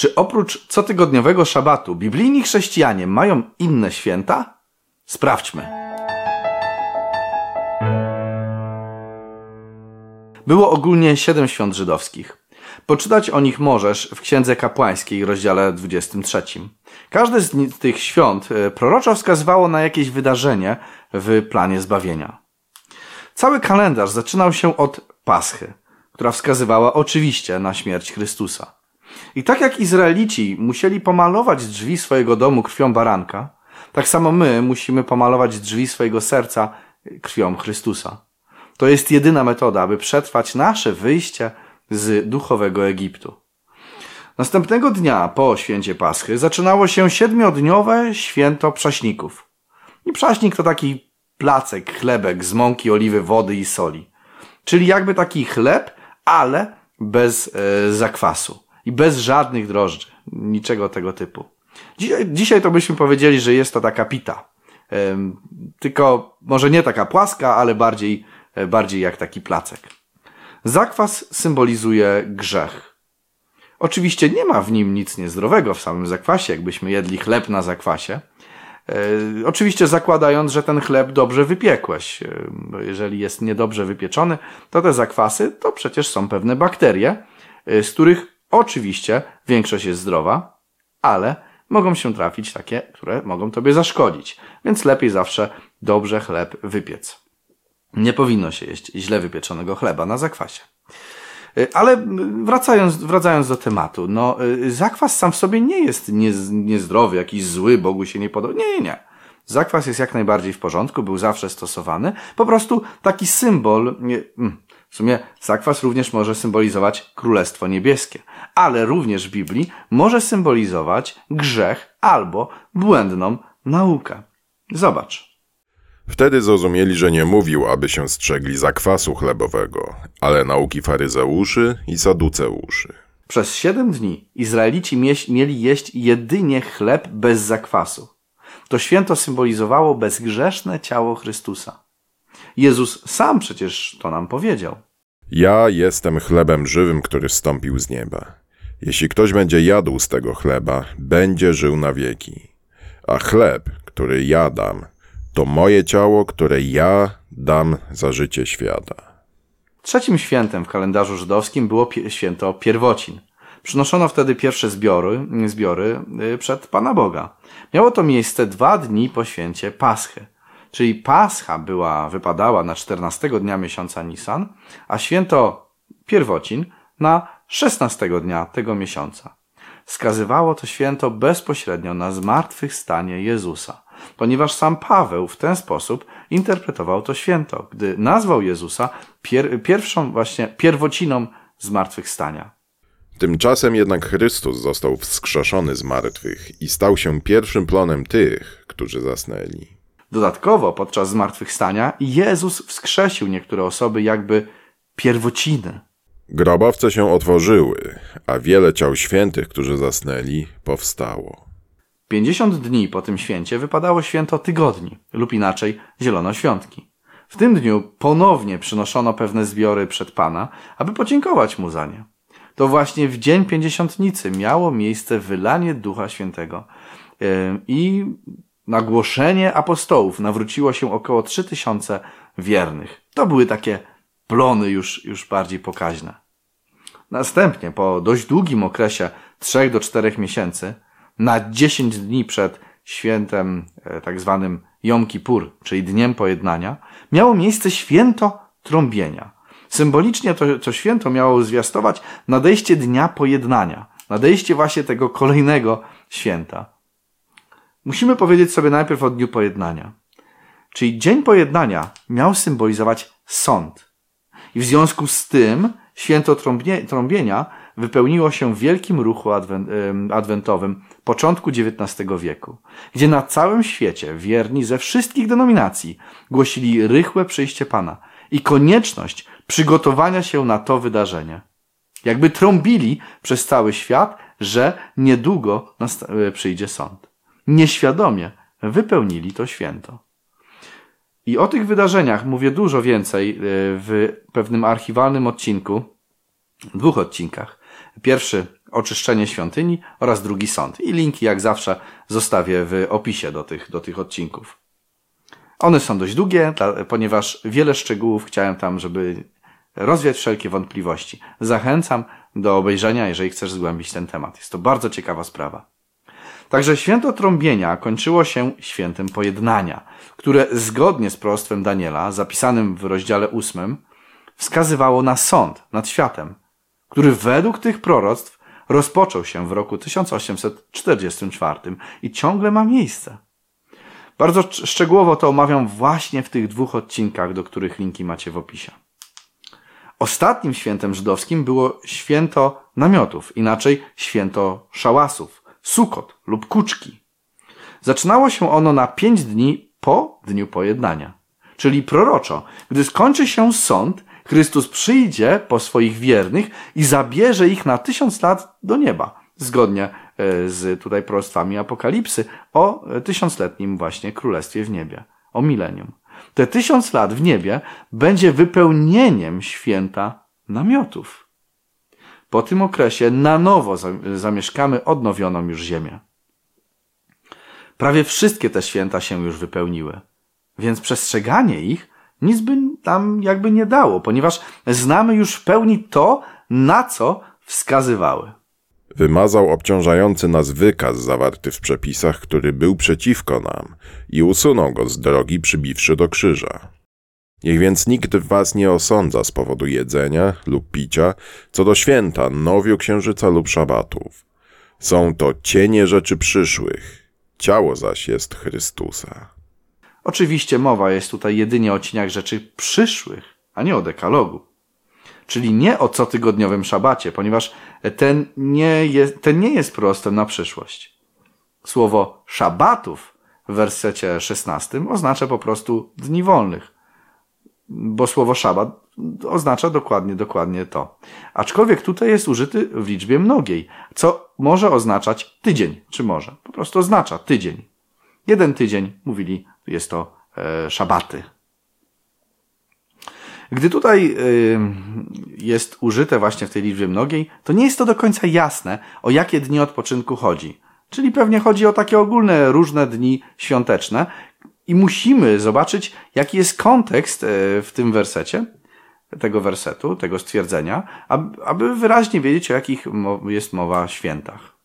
Czy oprócz cotygodniowego szabatu biblijni chrześcijanie mają inne święta? Sprawdźmy. Było ogólnie siedem świąt żydowskich. Poczytać o nich możesz w Księdze Kapłańskiej, rozdziale 23. Każde z tych świąt e, proroczo wskazywało na jakieś wydarzenie w planie zbawienia. Cały kalendarz zaczynał się od Paschy, która wskazywała oczywiście na śmierć Chrystusa. I tak jak Izraelici musieli pomalować drzwi swojego domu krwią baranka, tak samo my musimy pomalować drzwi swojego serca krwią Chrystusa. To jest jedyna metoda, aby przetrwać nasze wyjście z duchowego Egiptu. Następnego dnia po święcie Paschy zaczynało się siedmiodniowe święto prześników. I prześnik to taki placek, chlebek z mąki, oliwy, wody i soli. Czyli jakby taki chleb, ale bez e, zakwasu i bez żadnych drożdży. Niczego tego typu. Dzisiaj, dzisiaj to byśmy powiedzieli, że jest to taka pita. Tylko może nie taka płaska, ale bardziej, e, bardziej jak taki placek. Zakwas symbolizuje grzech. Oczywiście nie ma w nim nic niezdrowego w samym zakwasie, jakbyśmy jedli chleb na zakwasie. E, oczywiście zakładając, że ten chleb dobrze wypiekłeś. E, jeżeli jest niedobrze wypieczony, to te zakwasy to przecież są pewne bakterie, z których oczywiście większość jest zdrowa, ale mogą się trafić takie, które mogą tobie zaszkodzić. Więc lepiej zawsze dobrze chleb wypiec. Nie powinno się jeść źle wypieczonego chleba na zakwasie. Y, ale wracając, wracając do tematu, no, y, zakwas sam w sobie nie jest niezdrowy, jakiś zły, Bogu się nie podoba. Nie, nie, nie. Zakwas jest jak najbardziej w porządku, był zawsze stosowany. Po prostu taki symbol, mm, w sumie zakwas również może symbolizować Królestwo Niebieskie, ale również w Biblii może symbolizować grzech albo błędną naukę. Zobacz. Wtedy zrozumieli, że nie mówił, aby się strzegli zakwasu chlebowego, ale nauki faryzeuszy i saduceuszy. Przez siedem dni Izraelici mieli jeść jedynie chleb bez zakwasu. To święto symbolizowało bezgrzeszne ciało Chrystusa. Jezus sam przecież to nam powiedział. Ja jestem chlebem żywym, który stąpił z nieba. Jeśli ktoś będzie jadł z tego chleba, będzie żył na wieki. A chleb, który jadam, to moje ciało, które ja dam za życie świata. Trzecim świętem w kalendarzu żydowskim było święto pierwocin. Przynoszono wtedy pierwsze zbiory, zbiory y, przed Pana Boga. Miało to miejsce dwa dni po święcie Paschy. Czyli Pascha była, wypadała na 14 dnia miesiąca Nisan, a święto pierwocin na 16 dnia tego miesiąca. Skazywało to święto bezpośrednio na zmartwychwstanie Jezusa ponieważ sam Paweł w ten sposób interpretował to święto, gdy nazwał Jezusa pier pierwszą właśnie pierwociną zmartwychwstania. Tymczasem jednak Chrystus został wskrzeszony z martwych i stał się pierwszym plonem tych, którzy zasnęli. Dodatkowo podczas zmartwychwstania Jezus wskrzesił niektóre osoby jakby pierwociny. Grobowce się otworzyły, a wiele ciał świętych, którzy zasnęli, powstało. 50 dni po tym święcie wypadało święto tygodni, lub inaczej zielonoświątki. W tym dniu ponownie przynoszono pewne zbiory przed Pana, aby podziękować Mu za nie. To właśnie w dzień pięćdziesiątnicy miało miejsce wylanie Ducha Świętego i nagłoszenie apostołów nawróciło się około 3000 wiernych. To były takie plony już, już bardziej pokaźne. Następnie, po dość długim okresie 3 do 4 miesięcy, na 10 dni przed świętem e, tak zwanym Jom Kippur, czyli Dniem Pojednania, miało miejsce święto trąbienia. Symbolicznie to, to święto miało zwiastować nadejście Dnia Pojednania, nadejście właśnie tego kolejnego święta. Musimy powiedzieć sobie najpierw o Dniu Pojednania. Czyli Dzień Pojednania miał symbolizować sąd. I w związku z tym święto trąbienia wypełniło się w wielkim ruchu adwentowym początku XIX wieku, gdzie na całym świecie wierni ze wszystkich denominacji głosili rychłe przyjście Pana i konieczność przygotowania się na to wydarzenie. Jakby trąbili przez cały świat, że niedługo e, przyjdzie sąd. Nieświadomie wypełnili to święto. I o tych wydarzeniach mówię dużo więcej e, w pewnym archiwalnym odcinku, dwóch odcinkach Pierwszy oczyszczenie świątyni oraz drugi sąd. I linki jak zawsze zostawię w opisie do tych, do tych odcinków. One są dość długie, ponieważ wiele szczegółów chciałem tam, żeby rozwiać wszelkie wątpliwości. Zachęcam do obejrzenia, jeżeli chcesz zgłębić ten temat. Jest to bardzo ciekawa sprawa. Także święto trąbienia kończyło się świętem pojednania, które zgodnie z proroctwem Daniela, zapisanym w rozdziale ósmym, wskazywało na sąd nad światem, który według tych proroctw rozpoczął się w roku 1844 i ciągle ma miejsce. Bardzo szczegółowo to omawiam właśnie w tych dwóch odcinkach, do których linki macie w opisie. Ostatnim świętem żydowskim było święto namiotów, inaczej święto szałasów, sukot lub kuczki. Zaczynało się ono na pięć dni po dniu pojednania, czyli proroczo. Gdy skończy się sąd, Chrystus przyjdzie po swoich wiernych i zabierze ich na tysiąc lat do nieba, zgodnie e, z tutaj proroctwami Apokalipsy o tysiącletnim właśnie królestwie w niebie, o milenium. Te tysiąc lat w niebie będzie wypełnieniem święta namiotów. Po tym okresie na nowo zamieszkamy odnowioną już ziemię. Prawie wszystkie te święta się już wypełniły, więc przestrzeganie ich nic by tam jakby nie dało, ponieważ znamy już w pełni to, na co wskazywały. Wymazał obciążający nas wykaz zawarty w przepisach, który był przeciwko nam i usunął go z drogi przybiwszy do krzyża. Niech więc nikt was nie osądza z powodu jedzenia lub picia, co do święta, nowiu księżyca lub szabatów. Są to cienie rzeczy przyszłych, ciało zaś jest Chrystusa. Oczywiście mowa jest tutaj jedynie o cieniach rzeczy przyszłych, a nie o dekalogu. Czyli nie o cotygodniowym szabacie, ponieważ ten nie jest, ten nie jest prostem na przyszłość. Słowo szabatów w wersecie 16 oznacza po prostu dni wolnych, bo słowo szabat oznacza dokładnie, dokładnie to. Aczkolwiek tutaj jest użyty w liczbie mnogiej, co może oznaczać tydzień, czy może. Po prostu oznacza tydzień. Jeden tydzień, mówili, jest to e, szabaty. Gdy tutaj y, jest użyte właśnie w tej liczbie mnogiej, to nie jest to do końca jasne, o jakie dni odpoczynku chodzi. Czyli pewnie chodzi o takie ogólne, różne dni świąteczne i musimy zobaczyć, jaki jest kontekst y, w tym wersecie, tego wersetu, tego stwierdzenia, aby wyraźnie wiedzieć, o jakich jest mowa świętach.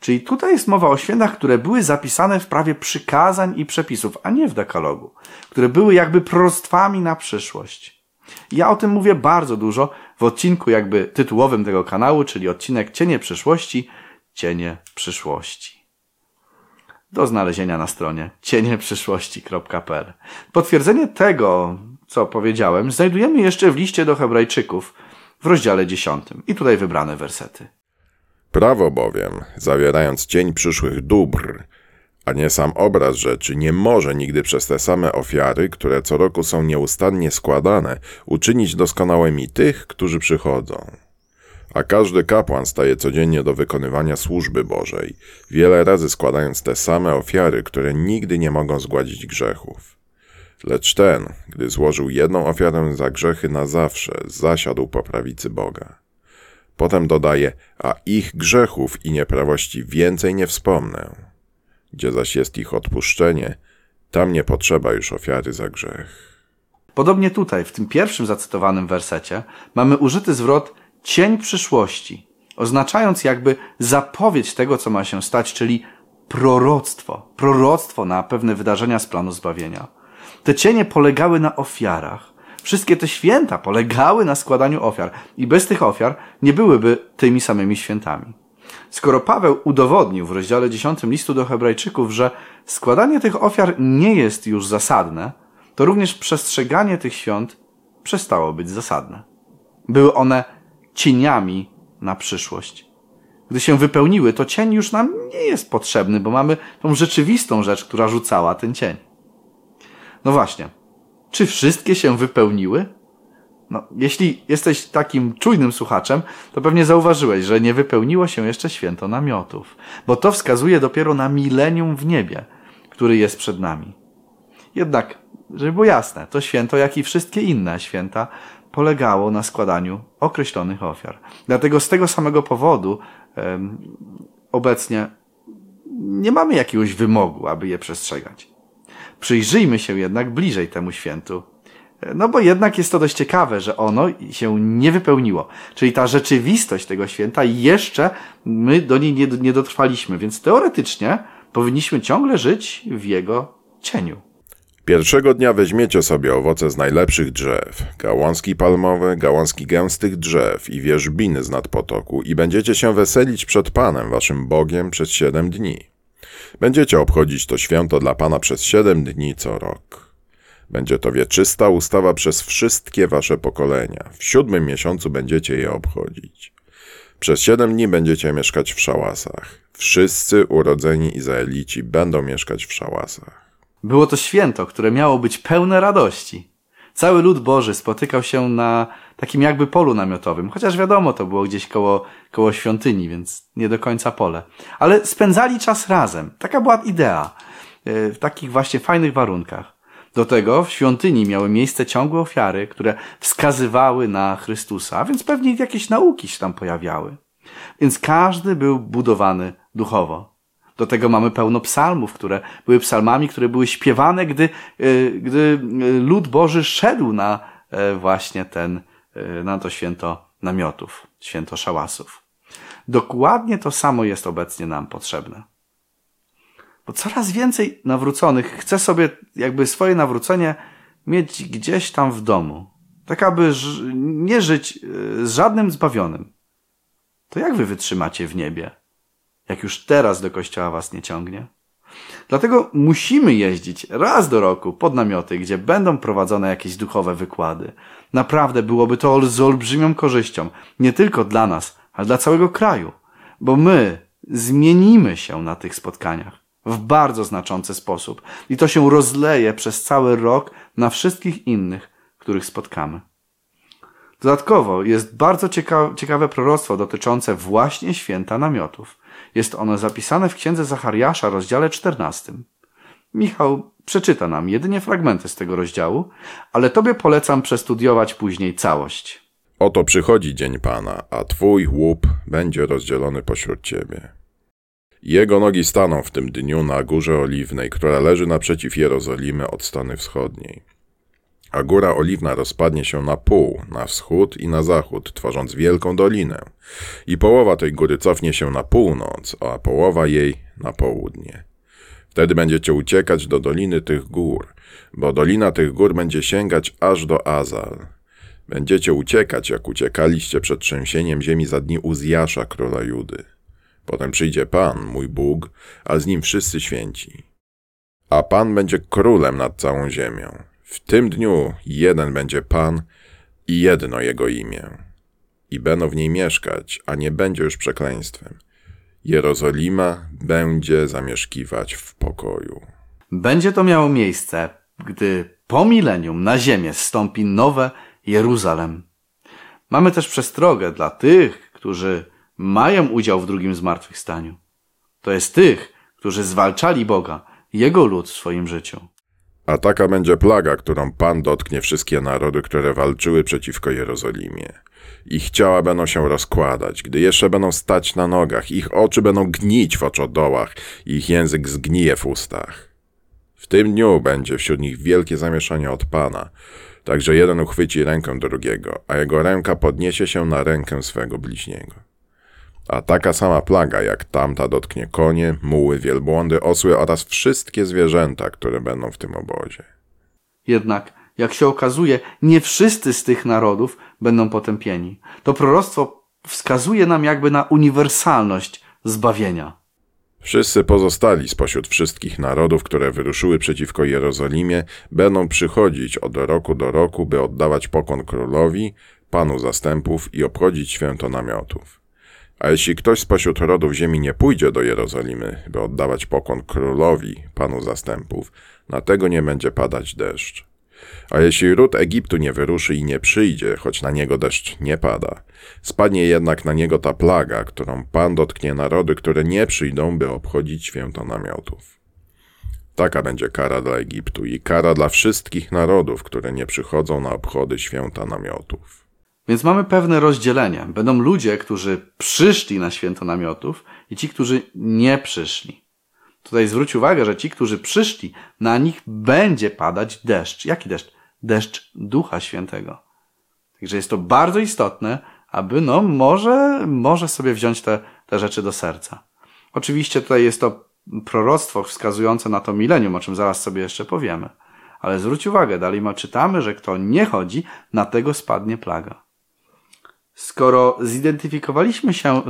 Czyli tutaj jest mowa o świętach, które były zapisane w prawie przykazań i przepisów, a nie w dekalogu, które były jakby proroctwami na przyszłość. Ja o tym mówię bardzo dużo w odcinku jakby tytułowym tego kanału, czyli odcinek Cienie przyszłości, Cienie przyszłości. Do znalezienia na stronie cienieprzyszłości.pl. Potwierdzenie tego, co powiedziałem, znajdujemy jeszcze w liście do Hebrajczyków w rozdziale 10 i tutaj wybrane wersety. Prawo bowiem, zawierając cień przyszłych dóbr, a nie sam obraz rzeczy, nie może nigdy przez te same ofiary, które co roku są nieustannie składane, uczynić doskonałymi tych, którzy przychodzą. A każdy kapłan staje codziennie do wykonywania służby Bożej, wiele razy składając te same ofiary, które nigdy nie mogą zgładzić grzechów. Lecz ten, gdy złożył jedną ofiarę za grzechy na zawsze, zasiadł po prawicy Boga. Potem dodaje, a ich grzechów i nieprawości więcej nie wspomnę. Gdzie zaś jest ich odpuszczenie, tam nie potrzeba już ofiary za grzech. Podobnie tutaj, w tym pierwszym zacytowanym wersecie, mamy użyty zwrot cień przyszłości, oznaczając jakby zapowiedź tego, co ma się stać, czyli proroctwo, proroctwo na pewne wydarzenia z planu zbawienia. Te cienie polegały na ofiarach, Wszystkie te święta polegały na składaniu ofiar i bez tych ofiar nie byłyby tymi samymi świętami. Skoro Paweł udowodnił w rozdziale 10 listu do Hebrajczyków, że składanie tych ofiar nie jest już zasadne, to również przestrzeganie tych świąt przestało być zasadne. Były one cieniami na przyszłość. Gdy się wypełniły, to cień już nam nie jest potrzebny, bo mamy tą rzeczywistą rzecz, która rzucała ten cień. No właśnie, czy wszystkie się wypełniły? No, jeśli jesteś takim czujnym słuchaczem, to pewnie zauważyłeś, że nie wypełniło się jeszcze święto namiotów, bo to wskazuje dopiero na milenium w niebie, który jest przed nami. Jednak, żeby było jasne, to święto, jak i wszystkie inne święta, polegało na składaniu określonych ofiar. Dlatego z tego samego powodu obecnie nie mamy jakiegoś wymogu, aby je przestrzegać. Przyjrzyjmy się jednak bliżej temu świętu. No bo jednak jest to dość ciekawe, że ono się nie wypełniło. Czyli ta rzeczywistość tego święta jeszcze my do niej nie, nie dotrwaliśmy, więc teoretycznie powinniśmy ciągle żyć w jego cieniu. Pierwszego dnia weźmiecie sobie owoce z najlepszych drzew, gałązki palmowe, gałązki gęstych drzew i wierzbiny z nad potoku i będziecie się weselić przed Panem, waszym Bogiem, przez siedem dni. Będziecie obchodzić to święto dla Pana przez siedem dni co rok. Będzie to wieczysta ustawa przez wszystkie wasze pokolenia. W siódmym miesiącu będziecie je obchodzić. Przez siedem dni będziecie mieszkać w szałasach. Wszyscy urodzeni Izraelici będą mieszkać w szałasach. Było to święto, które miało być pełne radości. Cały lud Boży spotykał się na takim jakby polu namiotowym, chociaż wiadomo, to było gdzieś koło, koło świątyni, więc nie do końca pole. Ale spędzali czas razem. Taka była idea. e, W takich właśnie fajnych warunkach. Do tego w świątyni miały miejsce ciągłe ofiary, które wskazywały na Chrystusa, a więc pewnie jakieś nauki się tam pojawiały. Więc każdy był budowany duchowo. Do tego mamy pełno psalmów, które były psalmami, które były śpiewane, gdy, e, gdy e, lud Boży szedł na e, właśnie ten, na to święto namiotów, święto szałasów. Dokładnie to samo jest obecnie nam potrzebne. Bo coraz więcej nawróconych chce sobie jakby swoje nawrócenie mieć gdzieś tam w domu. Tak aby nie żyć z żadnym zbawionym. To jak wy wytrzymacie w niebie? Jak już teraz do kościoła was nie ciągnie? Dlatego musimy jeździć raz do roku pod namioty, gdzie będą prowadzone jakieś duchowe wykłady. Naprawdę byłoby to z olbrzymią korzyścią, nie tylko dla nas, ale dla całego kraju, bo my zmienimy się na tych spotkaniach w bardzo znaczący sposób i to się rozleje przez cały rok na wszystkich innych, których spotkamy. Dodatkowo jest bardzo cieka ciekawe proroctwo dotyczące właśnie święta namiotów. Jest ono zapisane w księdze Zachariasza, rozdziale 14. Michał przeczyta nam jedynie fragmenty z tego rozdziału, ale tobie polecam przestudiować później całość. Oto przychodzi dzień Pana, a twój łup będzie rozdzielony pośród ciebie. Jego nogi staną w tym dniu na górze oliwnej, która leży naprzeciw Jerozolimy od strony wschodniej. A góra oliwna rozpadnie się na pół, na wschód i na zachód, tworząc wielką dolinę. I połowa tej góry cofnie się na północ, a połowa jej na południe. Wtedy będziecie uciekać do doliny tych gór, bo dolina tych gór będzie sięgać aż do Azal. Będziecie uciekać, jak uciekaliście przed trzęsieniem ziemi za dni Uzjasza, króla Judy. Potem przyjdzie Pan, mój Bóg, a z nim wszyscy święci. A Pan będzie królem nad całą ziemią. W tym dniu jeden będzie Pan i jedno Jego imię. I będą w niej mieszkać, a nie będzie już przekleństwem. Jerozolima będzie zamieszkiwać w pokoju. Będzie to miało miejsce, gdy po milenium na ziemię zstąpi nowe Jeruzalem. Mamy też przestrogę dla tych, którzy mają udział w drugim zmartwychwstaniu. To jest tych, którzy zwalczali Boga, Jego lud w swoim życiu. A taka będzie plaga, którą Pan dotknie wszystkie narody, które walczyły przeciwko Jerozolimie. Ich ciała będą się rozkładać, gdy jeszcze będą stać na nogach, ich oczy będą gnić w oczodołach, ich język zgnije w ustach. W tym dniu będzie wśród nich wielkie zamieszanie od Pana, tak że jeden uchwyci rękę drugiego, a jego ręka podniesie się na rękę swego bliźniego. A taka sama plaga jak tamta dotknie konie, muły, wielbłądy, osły oraz wszystkie zwierzęta, które będą w tym obozie. Jednak, jak się okazuje, nie wszyscy z tych narodów będą potępieni. To proroctwo wskazuje nam jakby na uniwersalność zbawienia. Wszyscy pozostali spośród wszystkich narodów, które wyruszyły przeciwko Jerozolimie, będą przychodzić od roku do roku, by oddawać pokłon królowi, panu zastępów i obchodzić święto namiotów. A jeśli ktoś spośród rodów ziemi nie pójdzie do Jerozolimy, by oddawać pokłon królowi, panu zastępów, na tego nie będzie padać deszcz. A jeśli ród Egiptu nie wyruszy i nie przyjdzie, choć na niego deszcz nie pada, spadnie jednak na niego ta plaga, którą Pan dotknie narody, które nie przyjdą, by obchodzić święto namiotów. Taka będzie kara dla Egiptu i kara dla wszystkich narodów, które nie przychodzą na obchody święta namiotów. Więc mamy pewne rozdzielenie. Będą ludzie, którzy przyszli na święto namiotów i ci, którzy nie przyszli. Tutaj zwróć uwagę, że ci, którzy przyszli, na nich będzie padać deszcz. Jaki deszcz? Deszcz Ducha Świętego. Także jest to bardzo istotne, aby no może, może sobie wziąć te, te rzeczy do serca. Oczywiście tutaj jest to proroctwo wskazujące na to milenium, o czym zaraz sobie jeszcze powiemy. Ale zwróć uwagę, dalej ma czytamy, że kto nie chodzi, na tego spadnie plaga. Skoro zidentyfikowaliśmy się,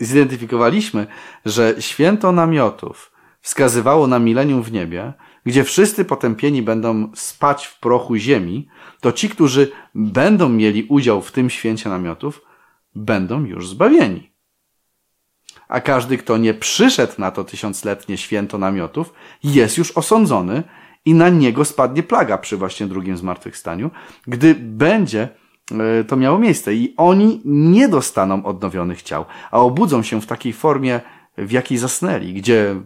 y, zidentyfikowaliśmy, że święto namiotów wskazywało na milenium w niebie, gdzie wszyscy potępieni będą spać w prochu ziemi, to ci, którzy będą mieli udział w tym święcie namiotów, będą już zbawieni. A każdy, kto nie przyszedł na to tysiącletnie święto namiotów, jest już osądzony i na niego spadnie plaga przy właśnie drugim zmartwychwstaniu, gdy będzie e, to miało miejsce i oni nie dostaną odnowionych ciał, a obudzą się w takiej formie, w jakiej zasnęli, gdzie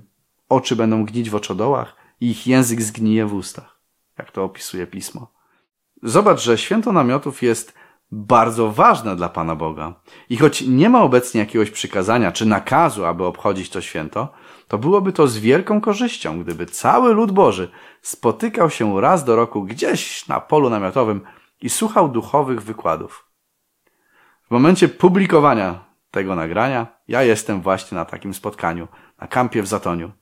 oczy będą gnić w oczodołach i ich język zgnije w ustach, jak to opisuje pismo. Zobacz, że święto namiotów jest bardzo ważne dla Pana Boga. I choć nie ma obecnie jakiegoś przykazania czy nakazu, aby obchodzić to święto, to byłoby to z wielką korzyścią, gdyby cały lud Boży spotykał się raz do roku gdzieś na polu namiotowym i słuchał duchowych wykładów. W momencie publikowania tego nagrania ja jestem właśnie na takim spotkaniu, na kampie w Zatoniu.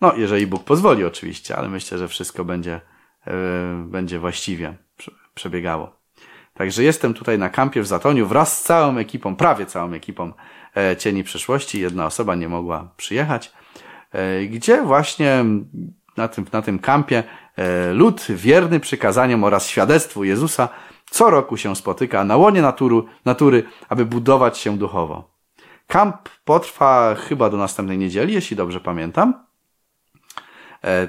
No, jeżeli Bóg pozwoli oczywiście, ale myślę, że wszystko będzie, yy, będzie właściwie przebiegało. Także jestem tutaj na kampie w Zatoniu wraz z całą ekipą, prawie całą ekipą e, Cieni Przyszłości. Jedna osoba nie mogła przyjechać, e, gdzie właśnie na tym, na tym kampie lud wierny przykazaniom oraz świadectwu Jezusa co roku się spotyka na łonie natury, natury aby budować się duchowo. Kamp potrwa chyba do następnej niedzieli, jeśli dobrze pamiętam.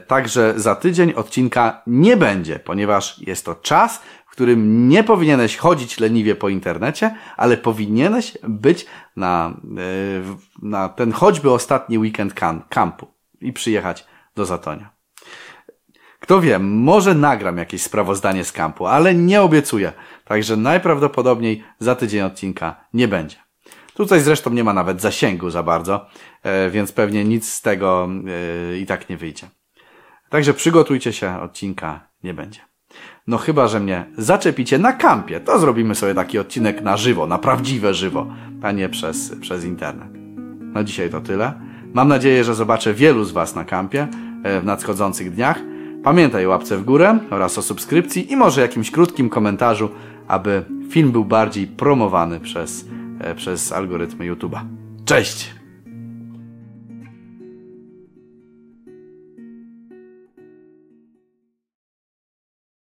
Także za tydzień odcinka nie będzie, ponieważ jest to czas, którym nie powinieneś chodzić leniwie po internecie, ale powinieneś być na, e, na ten choćby ostatni weekend kampu i przyjechać do Zatonia. Kto wie, może nagram jakieś sprawozdanie z kampu, ale nie obiecuję. Także najprawdopodobniej za tydzień odcinka nie będzie. Tutaj zresztą nie ma nawet zasięgu za bardzo, e, więc pewnie nic z tego e, i tak nie wyjdzie. Także przygotujcie się, odcinka nie będzie. No chyba, że mnie zaczepicie na kampie, to zrobimy sobie taki odcinek na żywo, na prawdziwe żywo, a nie przez, przez internet. Na dzisiaj to tyle. Mam nadzieję, że zobaczę wielu z Was na kampie e, w nadchodzących dniach. Pamiętaj łapce w górę oraz o subskrypcji i może jakimś krótkim komentarzu, aby film był bardziej promowany przez, e, przez algorytmy YouTube'a. Cześć!